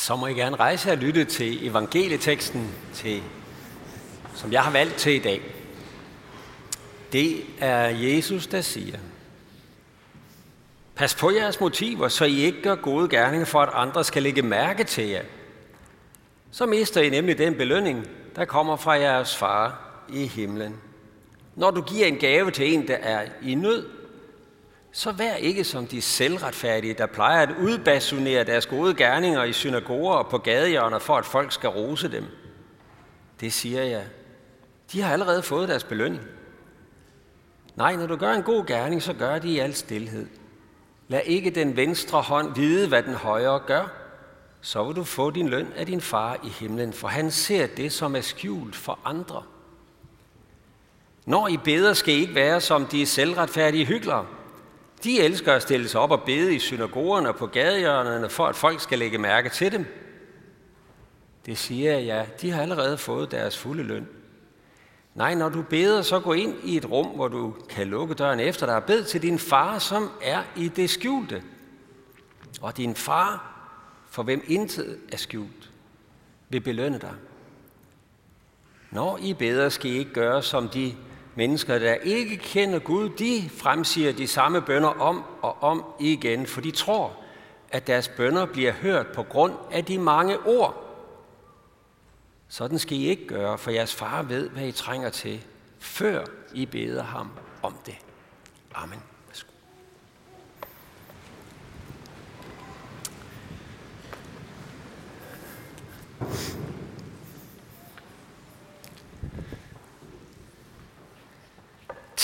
Så må I gerne rejse og lytte til evangelieteksten, til, som jeg har valgt til i dag. Det er Jesus, der siger, Pas på jeres motiver, så I ikke gør gode gerninger for, at andre skal lægge mærke til jer. Så mister I nemlig den belønning, der kommer fra jeres far i himlen. Når du giver en gave til en, der er i nød, så vær ikke som de selvretfærdige, der plejer at udbasunere deres gode gerninger i synagoger og på gadehjørner, for at folk skal rose dem. Det siger jeg. De har allerede fået deres belønning. Nej, når du gør en god gerning, så gør det i al stillhed. Lad ikke den venstre hånd vide, hvad den højre gør. Så vil du få din løn af din far i himlen, for han ser det, som er skjult for andre. Når I beder, skal I ikke være som de selvretfærdige hyklere. De elsker at stille sig op og bede i synagogerne og på gadehjørnerne, for at folk skal lægge mærke til dem. Det siger jeg, ja, de har allerede fået deres fulde løn. Nej, når du beder, så gå ind i et rum, hvor du kan lukke døren efter dig og bed til din far, som er i det skjulte. Og din far, for hvem intet er skjult, vil belønne dig. Når I beder, skal I ikke gøre som de mennesker, der ikke kender Gud, de fremsiger de samme bønder om og om igen, for de tror, at deres bønder bliver hørt på grund af de mange ord. Sådan skal I ikke gøre, for jeres far ved, hvad I trænger til, før I beder ham om det. Amen.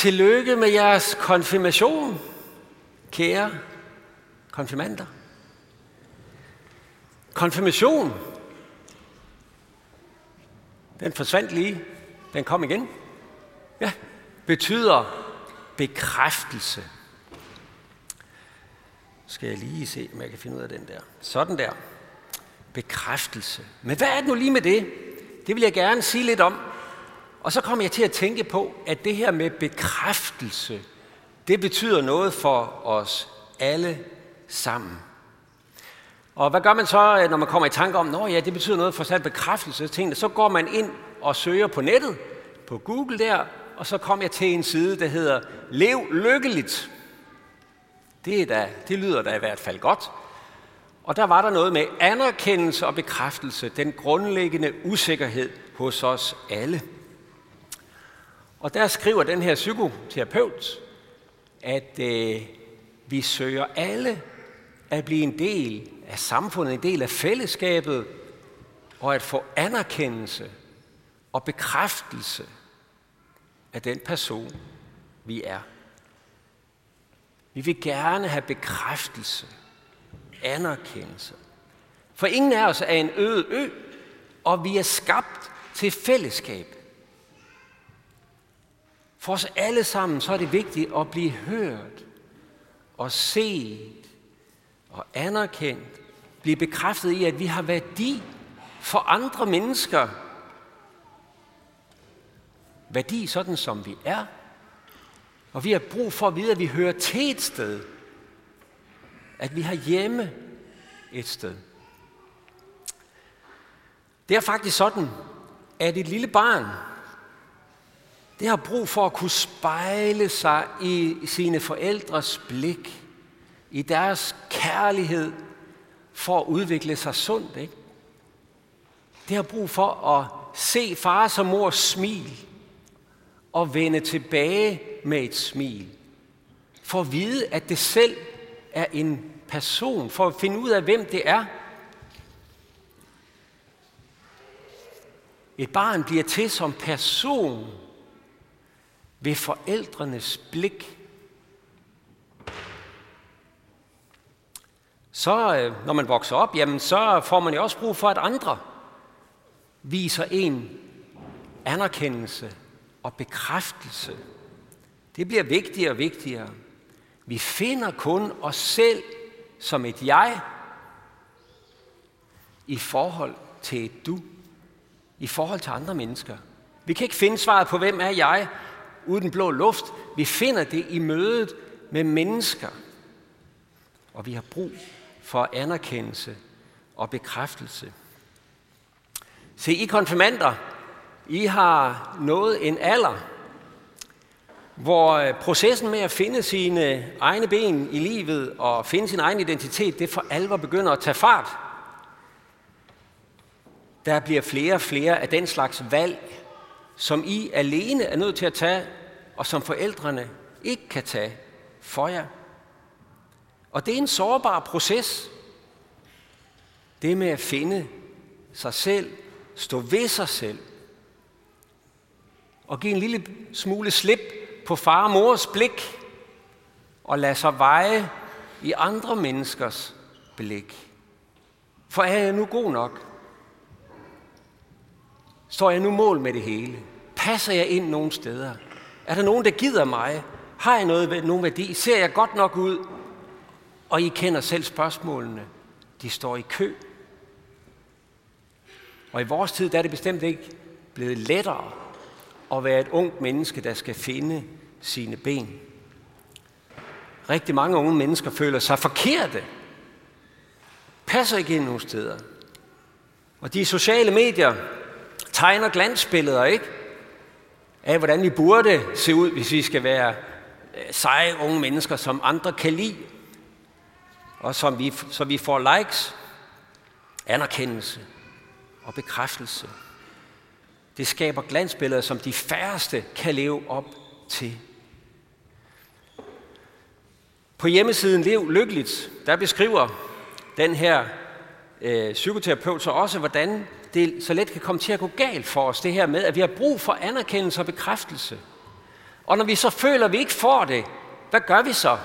Tillykke med jeres konfirmation, kære konfirmander. Konfirmation, den forsvandt lige, den kom igen. Ja, betyder bekræftelse. Skal jeg lige se, om jeg kan finde ud af den der. Sådan der. Bekræftelse. Men hvad er det nu lige med det? Det vil jeg gerne sige lidt om. Og så kom jeg til at tænke på, at det her med bekræftelse, det betyder noget for os alle sammen. Og hvad gør man så, øh, når man kommer i tanke om, at ja, det betyder noget for sådan bekræftelse tingene, så går man ind og søger på nettet, på Google der, og så kom jeg til en side, der hedder Lev lykkeligt. Det, er da, det lyder da i hvert fald godt. Og der var der noget med anerkendelse og bekræftelse, den grundlæggende usikkerhed hos os alle. Og der skriver den her psykoterapeut, at øh, vi søger alle at blive en del af samfundet, en del af fællesskabet, og at få anerkendelse og bekræftelse af den person, vi er. Vi vil gerne have bekræftelse, anerkendelse. For ingen af os er en øde ø, og vi er skabt til fællesskab. For os alle sammen, så er det vigtigt at blive hørt og set og anerkendt. Blive bekræftet i, at vi har værdi for andre mennesker. Værdi sådan som vi er. Og vi har brug for at vide, at vi hører til et sted. At vi har hjemme et sted. Det er faktisk sådan, at et lille barn, det har brug for at kunne spejle sig i sine forældres blik, i deres kærlighed, for at udvikle sig sundt. Ikke? Det har brug for at se far og mor smil, og vende tilbage med et smil. For at vide, at det selv er en person, for at finde ud af, hvem det er. Et barn bliver til som person, ved forældrenes blik. Så øh, når man vokser op, jamen, så får man jo også brug for, at andre viser en anerkendelse og bekræftelse. Det bliver vigtigere og vigtigere. Vi finder kun os selv som et jeg i forhold til et du, i forhold til andre mennesker. Vi kan ikke finde svaret på, hvem er jeg, uden blå luft. Vi finder det i mødet med mennesker. Og vi har brug for anerkendelse og bekræftelse. Se, I konfirmander, I har nået en alder, hvor øh, processen med at finde sine egne ben i livet og finde sin egen identitet, det for alvor begynder at tage fart. Der bliver flere og flere af den slags valg, som I alene er nødt til at tage, og som forældrene ikke kan tage for jer. Og det er en sårbar proces. Det med at finde sig selv, stå ved sig selv, og give en lille smule slip på far og mors blik, og lade sig veje i andre menneskers blik. For er jeg nu god nok? Står jeg nu mål med det hele? Passer jeg ind nogle steder? Er der nogen, der gider mig? Har jeg noget, nogen værdi? Ser jeg godt nok ud? Og I kender selv spørgsmålene. De står i kø. Og i vores tid der er det bestemt ikke blevet lettere at være et ungt menneske, der skal finde sine ben. Rigtig mange unge mennesker føler sig forkerte. Passer ikke ind nogen steder. Og de sociale medier tegner glansbilleder, ikke? Af hvordan vi burde se ud, hvis vi skal være øh, seje unge mennesker, som andre kan lide. Og som vi, så vi får likes, anerkendelse og bekræftelse. Det skaber glansbilleder, som de færreste kan leve op til. På hjemmesiden Lev Lykkeligt, der beskriver den her øh, psykoterapeut så også, hvordan det så let kan komme til at gå galt for os, det her med, at vi har brug for anerkendelse og bekræftelse. Og når vi så føler, at vi ikke får det, hvad gør vi så?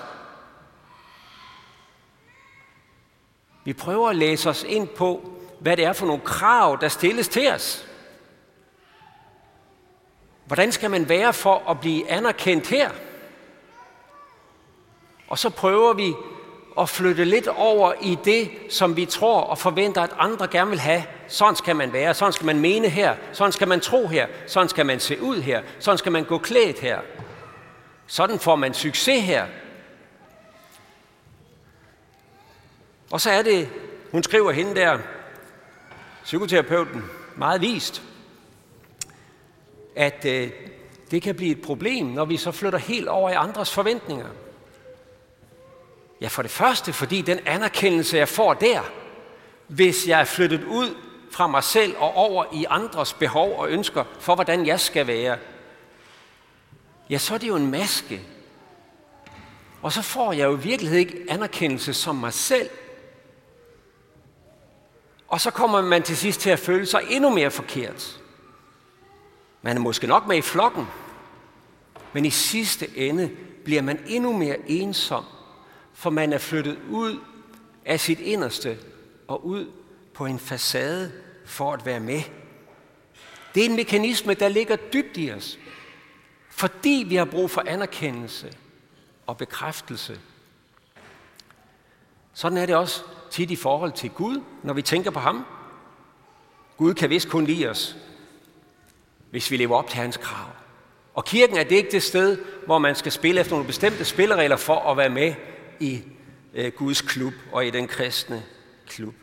Vi prøver at læse os ind på, hvad det er for nogle krav, der stilles til os. Hvordan skal man være for at blive anerkendt her? Og så prøver vi at flytte lidt over i det, som vi tror og forventer, at andre gerne vil have. Sådan skal man være, sådan skal man mene her, sådan skal man tro her, sådan skal man se ud her, sådan skal man gå klædt her. Sådan får man succes her. Og så er det, hun skriver hende der, psykoterapeuten, meget vist, at øh, det kan blive et problem, når vi så flytter helt over i andres forventninger. Ja, for det første, fordi den anerkendelse, jeg får der, hvis jeg er flyttet ud fra mig selv og over i andres behov og ønsker for, hvordan jeg skal være, ja, så er det jo en maske. Og så får jeg jo i virkeligheden ikke anerkendelse som mig selv. Og så kommer man til sidst til at føle sig endnu mere forkert. Man er måske nok med i flokken, men i sidste ende bliver man endnu mere ensom for man er flyttet ud af sit inderste og ud på en facade for at være med. Det er en mekanisme, der ligger dybt i os, fordi vi har brug for anerkendelse og bekræftelse. Sådan er det også tit i forhold til Gud, når vi tænker på ham. Gud kan vist kun lide os, hvis vi lever op til hans krav. Og kirken er det ikke det sted, hvor man skal spille efter nogle bestemte spilleregler for at være med i øh, Guds klub og i den kristne klub.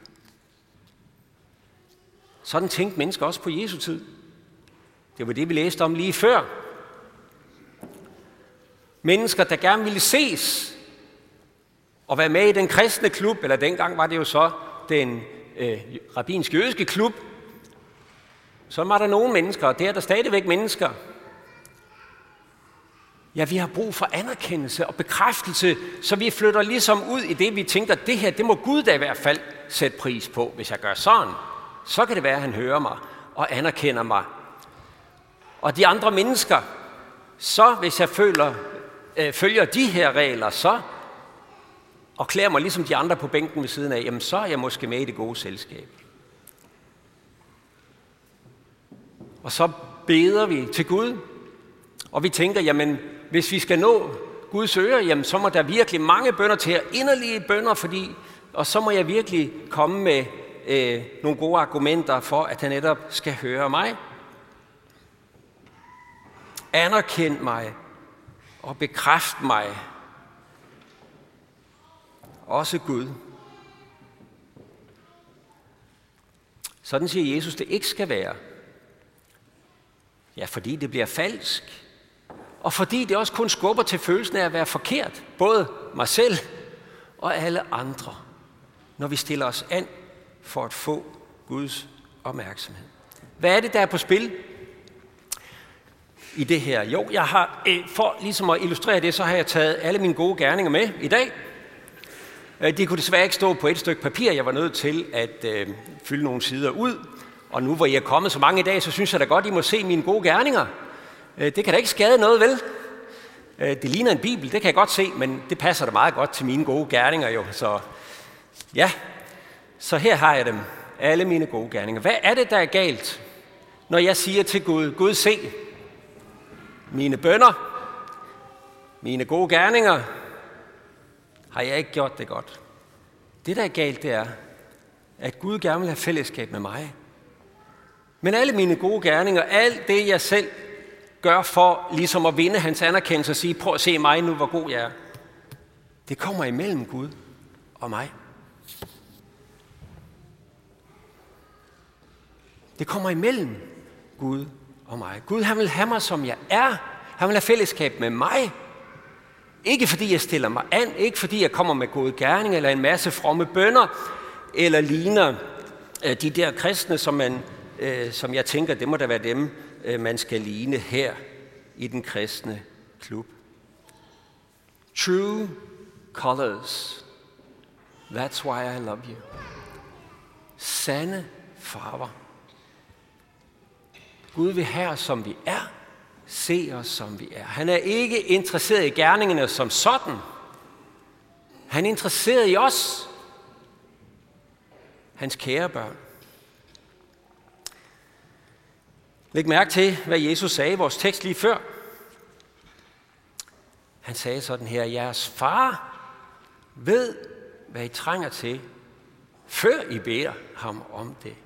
Sådan tænkte mennesker også på Jesu tid. Det var det, vi læste om lige før. Mennesker, der gerne ville ses og være med i den kristne klub, eller dengang var det jo så den øh, rabbinske jødiske klub, så var der nogle mennesker, og det er der stadigvæk mennesker, Ja, vi har brug for anerkendelse og bekræftelse, så vi flytter ligesom ud i det, vi tænker, det her, det må Gud da i hvert fald sætte pris på. Hvis jeg gør sådan, så kan det være, at han hører mig og anerkender mig. Og de andre mennesker, så hvis jeg føler, øh, følger de her regler, så og klæder mig ligesom de andre på bænken ved siden af, jamen så er jeg måske med i det gode selskab. Og så beder vi til Gud, og vi tænker, jamen hvis vi skal nå Guds øre, jamen så må der virkelig mange bønder til, inderlige bønder, fordi, og så må jeg virkelig komme med øh, nogle gode argumenter for, at han netop skal høre mig. Anerkend mig og bekræft mig. Også Gud. Sådan siger Jesus, det ikke skal være. Ja, fordi det bliver falsk. Og fordi det også kun skubber til følelsen af at være forkert. Både mig selv og alle andre. Når vi stiller os an for at få Guds opmærksomhed. Hvad er det, der er på spil i det her? Jo, jeg har, øh, for ligesom at illustrere det, så har jeg taget alle mine gode gerninger med i dag. Øh, de kunne desværre ikke stå på et stykke papir. Jeg var nødt til at øh, fylde nogle sider ud. Og nu hvor I er kommet så mange i dag, så synes jeg da godt, I må se mine gode gerninger. Øh, det kan da ikke skade noget, vel? Øh, det ligner en bibel, det kan jeg godt se, men det passer da meget godt til mine gode gerninger jo. Så ja, så her har jeg dem. Alle mine gode gerninger. Hvad er det, der er galt, når jeg siger til Gud, Gud se, mine bønder, mine gode gerninger, har jeg ikke gjort det godt. Det, der er galt, det er, at Gud gerne vil have fællesskab med mig. Men alle mine gode gerninger, alt det, jeg selv gør for ligesom at vinde hans anerkendelse og sige, prøv at se mig nu, hvor god jeg er, det kommer imellem Gud og mig. Det kommer imellem Gud og mig. Gud, han vil have mig, som jeg er. Han vil have fællesskab med mig. Ikke fordi jeg stiller mig an, ikke fordi jeg kommer med gode gerninger eller en masse fromme bønder, eller ligner øh, de der kristne, som, man, øh, som jeg tænker, det må da være dem, Øh, man skal ligne her i den kristne klub. True colors. That's why I love you. Sande farver. Gud vil have os, som vi er. Se os, som vi er. Han er ikke interesseret i gerningerne som sådan. Han er interesseret i os. Hans kære børn. Læg mærke til, hvad Jesus sagde i vores tekst lige før. Han sagde sådan her, jeres far ved, hvad I trænger til, før I beder ham om det.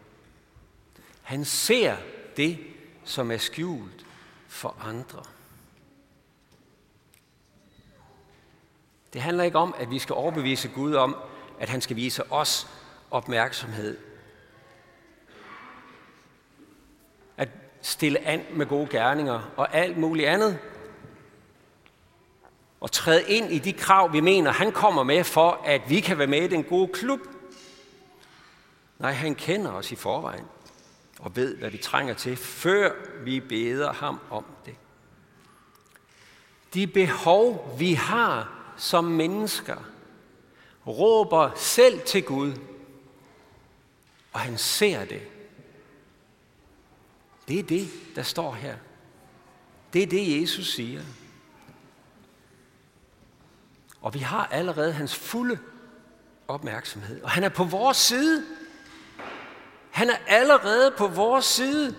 Han ser det, som er skjult for andre. Det handler ikke om, at vi skal overbevise Gud om, at han skal vise os opmærksomhed. At stille an med gode gerninger og alt muligt andet. Og træde ind i de krav, vi mener, han kommer med for, at vi kan være med i den gode klub. Nej, han kender os i forvejen og ved, hvad vi trænger til, før vi beder ham om det. De behov, vi har som mennesker, råber selv til Gud, og han ser det. Det er det, der står her. Det er det, Jesus siger. Og vi har allerede hans fulde opmærksomhed. Og han er på vores side. Han er allerede på vores side.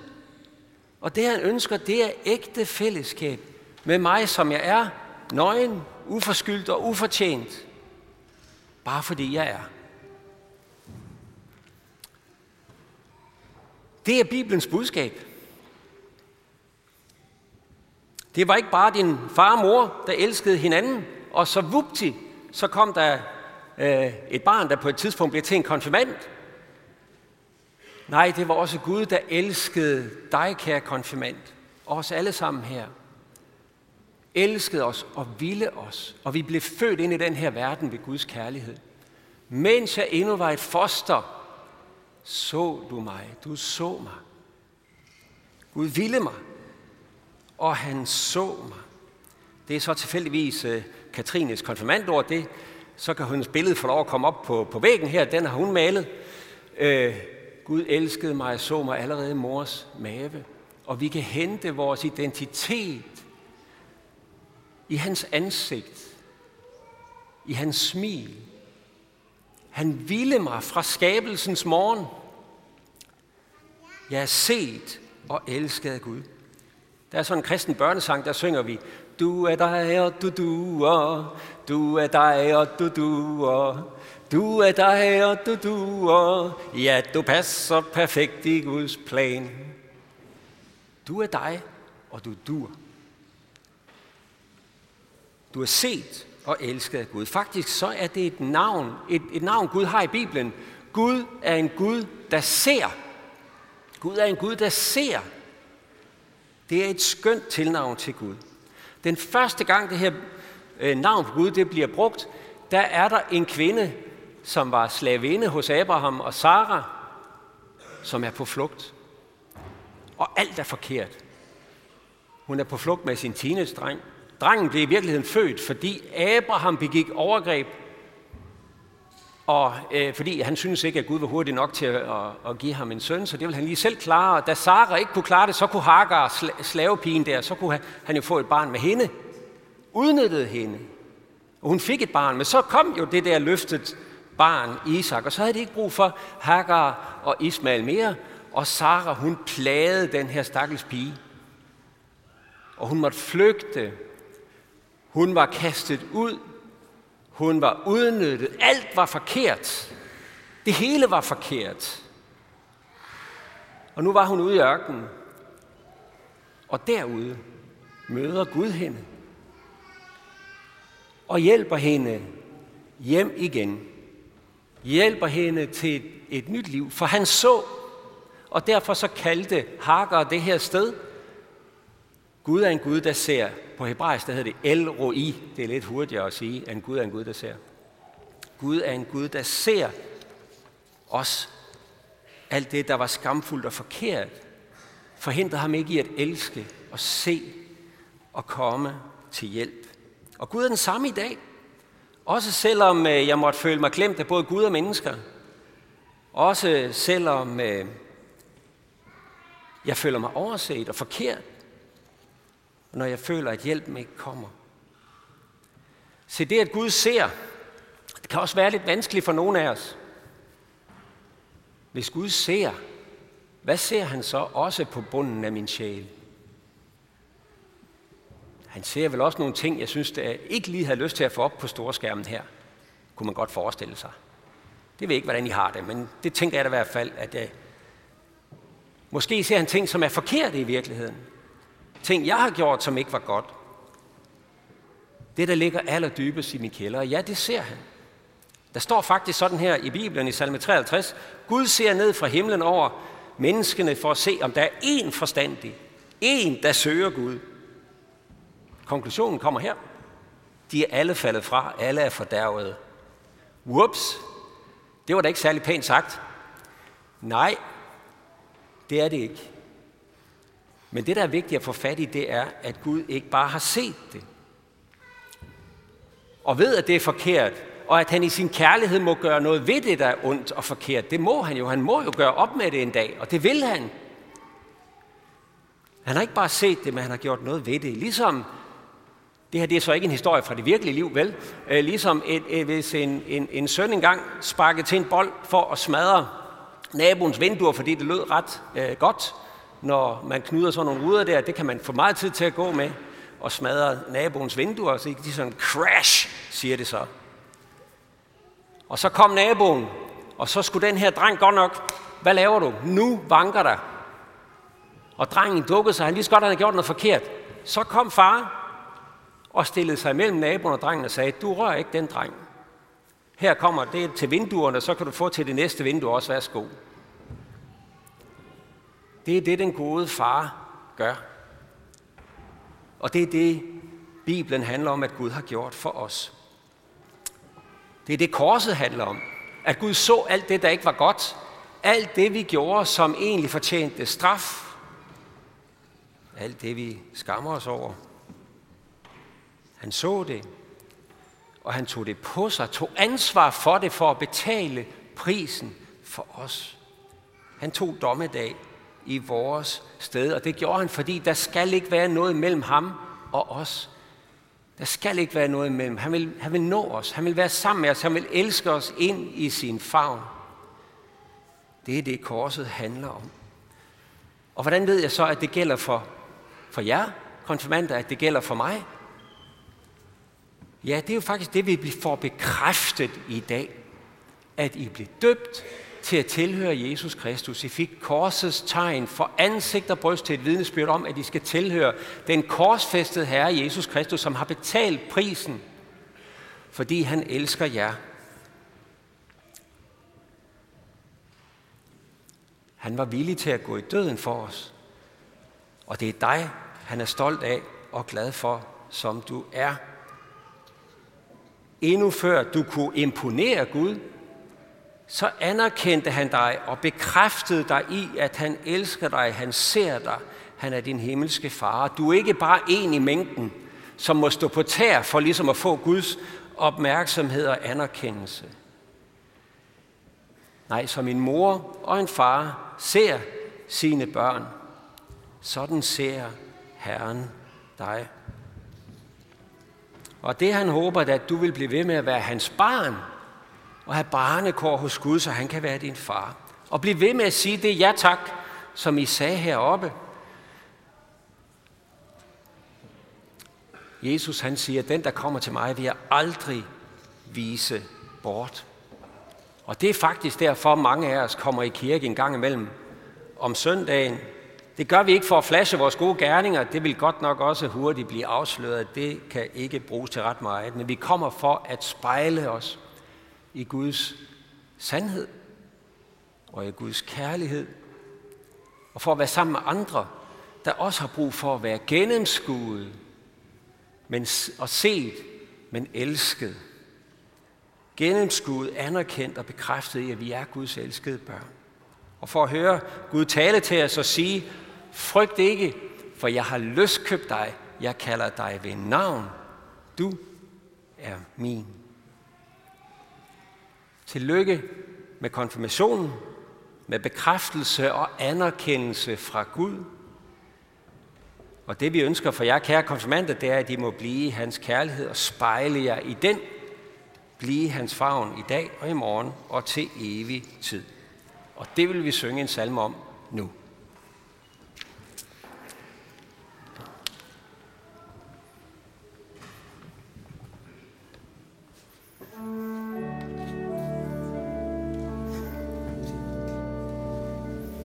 Og det han ønsker, det er ægte fællesskab med mig, som jeg er, nøgen, uforskyldt og ufortjent. Bare fordi jeg er. Det er Bibelens budskab. Det var ikke bare din far og mor, der elskede hinanden, og så vupti, så kom der øh, et barn, der på et tidspunkt blev til en konfirmand, Nej, det var også Gud, der elskede dig, kære konfirmand, og os alle sammen her. Elskede os og ville os, og vi blev født ind i den her verden ved Guds kærlighed. Mens jeg endnu var et foster, så du mig, du så mig. Gud ville mig, og han så mig. Det er så tilfældigvis uh, Katrines konfirmandord, det, så kan hendes billede få lov at komme op på, på væggen her, den har hun malet. Uh, Gud elskede mig og så mig allerede i mors mave. Og vi kan hente vores identitet i hans ansigt, i hans smil. Han ville mig fra skabelsens morgen. Jeg er set og elsket af Gud. Der er sådan en kristen børnesang, der synger vi, du er dig og du duer, du er dig og du duer, du er dig, og du duer. Ja, du passer perfekt i Guds plan. Du er dig, og du duer. Du er set og elsket af Gud. Faktisk så er det et navn, et, et navn Gud har i Bibelen. Gud er en Gud, der ser Gud er en Gud, der ser. Det er et skønt tilnavn til Gud. Den første gang det her øh, navn på Gud det bliver brugt, der er der en kvinde, som var slavinde hos Abraham og Sara, som er på flugt. Og alt er forkert. Hun er på flugt med sin teenage-dreng. Drengen blev i virkeligheden født, fordi Abraham begik overgreb, og øh, fordi han synes ikke, at Gud var hurtig nok til at, at, at give ham en søn, så det ville han lige selv klare. Og da Sara ikke kunne klare det, så kunne Hagar, slavepigen der, så kunne han, han jo få et barn med hende. Udnyttede hende. Og hun fik et barn, men så kom jo det der løftet barn, Isak, og så havde de ikke brug for Hagar og Ismael mere, og Sara, hun plagede den her stakkels pige. Og hun måtte flygte. Hun var kastet ud. Hun var udnyttet. Alt var forkert. Det hele var forkert. Og nu var hun ude i ørkenen. Og derude møder Gud hende. Og hjælper hende hjem igen. Hjælper hende til et, et nyt liv. For han så, og derfor så kaldte Hagar det her sted Gud er en Gud, der ser. På hebraisk der hedder det El Roi. Det er lidt hurtigere at sige, at Gud er en Gud, der ser. Gud er en Gud, der ser os. Alt det, der var skamfuldt og forkert, forhindrer ham ikke i at elske og se og komme til hjælp. Og Gud er den samme i dag. Også selvom øh, jeg måtte føle mig glemt af både Gud og mennesker. Også selvom øh, jeg føler mig overset og forkert og når jeg føler, at hjælpen ikke kommer. Se, det at Gud ser, det kan også være lidt vanskeligt for nogen af os. Hvis Gud ser, hvad ser han så også på bunden af min sjæl? Han ser vel også nogle ting, jeg synes, jeg ikke lige havde lyst til at få op på storskærmen her. Kunne man godt forestille sig. Det ved jeg ikke, hvordan I har det, men det tænker jeg da i hvert fald, at jeg... Måske ser han ting, som er forkerte i virkeligheden ting, jeg har gjort, som ikke var godt. Det, der ligger allerdybest i min kælder, ja, det ser han. Der står faktisk sådan her i Bibelen i salme 53, Gud ser ned fra himlen over menneskene for at se, om der er én forstandig, en, der søger Gud. Konklusionen kommer her. De er alle faldet fra, alle er fordærvet. Whoops, det var da ikke særlig pænt sagt. Nej, det er det ikke. Men det, der er vigtigt at få fat i, det er, at Gud ikke bare har set det. Og ved, at det er forkert, og at han i sin kærlighed må gøre noget ved det, der er ondt og forkert. Det må han jo. Han må jo gøre op med det en dag, og det vil han. Han har ikke bare set det, men han har gjort noget ved det. Ligesom, det her det er så ikke en historie fra det virkelige liv, vel? Øh, ligesom et, et, hvis en, en, en søn engang sparkede til en bold for at smadre naboens vinduer, fordi det lød ret øh, godt, når man knyder sådan nogle ruder der, det kan man få meget tid til at gå med, og smadre naboens vinduer, så de sådan crash, siger det så. Og så kom naboen, og så skulle den her dreng godt nok, hvad laver du? Nu vanker der. Og drengen dukkede sig, han lige så godt, han havde gjort noget forkert. Så kom far og stillede sig mellem naboen og drengen og sagde, du rører ikke den dreng. Her kommer det til vinduerne, så kan du få til det næste vindue også, værsgo. Det er det, den gode far gør. Og det er det, Bibelen handler om, at Gud har gjort for os. Det er det, korset handler om. At Gud så alt det, der ikke var godt. Alt det, vi gjorde, som egentlig fortjente straf. Alt det, vi skammer os over. Han så det, og han tog det på sig, tog ansvar for det for at betale prisen for os. Han tog dommedag i vores sted. Og det gjorde han, fordi der skal ikke være noget mellem ham og os. Der skal ikke være noget mellem. Han vil, han vil nå os. Han vil være sammen med os. Han vil elske os ind i sin favn. Det er det, korset handler om. Og hvordan ved jeg så, at det gælder for, for jer, konfirmander, at det gælder for mig? Ja, det er jo faktisk det, vi får bekræftet i dag. At I blev døbt til at tilhøre Jesus Kristus. I fik korsets tegn for ansigt og bryst til et vidnesbyrd om, at I skal tilhøre den korsfæstede Herre Jesus Kristus, som har betalt prisen, fordi han elsker jer. Han var villig til at gå i døden for os. Og det er dig, han er stolt af og glad for, som du er. Endnu før du kunne imponere Gud, så anerkendte han dig og bekræftede dig i, at han elsker dig, han ser dig, han er din himmelske far. Du er ikke bare en i mængden, som må stå på tær for ligesom at få Guds opmærksomhed og anerkendelse. Nej, som en mor og en far ser sine børn, sådan ser Herren dig. Og det han håber, at du vil blive ved med at være hans barn, og have barnekår hos Gud, så han kan være din far. Og bliv ved med at sige det ja tak, som I sagde heroppe. Jesus han siger, den der kommer til mig, vil jeg aldrig vise bort. Og det er faktisk derfor, mange af os kommer i kirke en gang imellem om søndagen. Det gør vi ikke for at flashe vores gode gerninger. Det vil godt nok også hurtigt blive afsløret. Det kan ikke bruges til ret meget. Men vi kommer for at spejle os i Guds sandhed og i Guds kærlighed. Og for at være sammen med andre, der også har brug for at være gennemskuet men, og set, men elsket. Gennemskuet, anerkendt og bekræftet i, at vi er Guds elskede børn. Og for at høre Gud tale til os og sige, frygt ikke, for jeg har løskøbt dig. Jeg kalder dig ved navn. Du er min. Tillykke med konfirmationen, med bekræftelse og anerkendelse fra Gud. Og det vi ønsker for jer, kære konfirmander, det er, at I må blive hans kærlighed og spejle jer i den. Blive hans favn i dag og i morgen og til evig tid. Og det vil vi synge en salme om nu.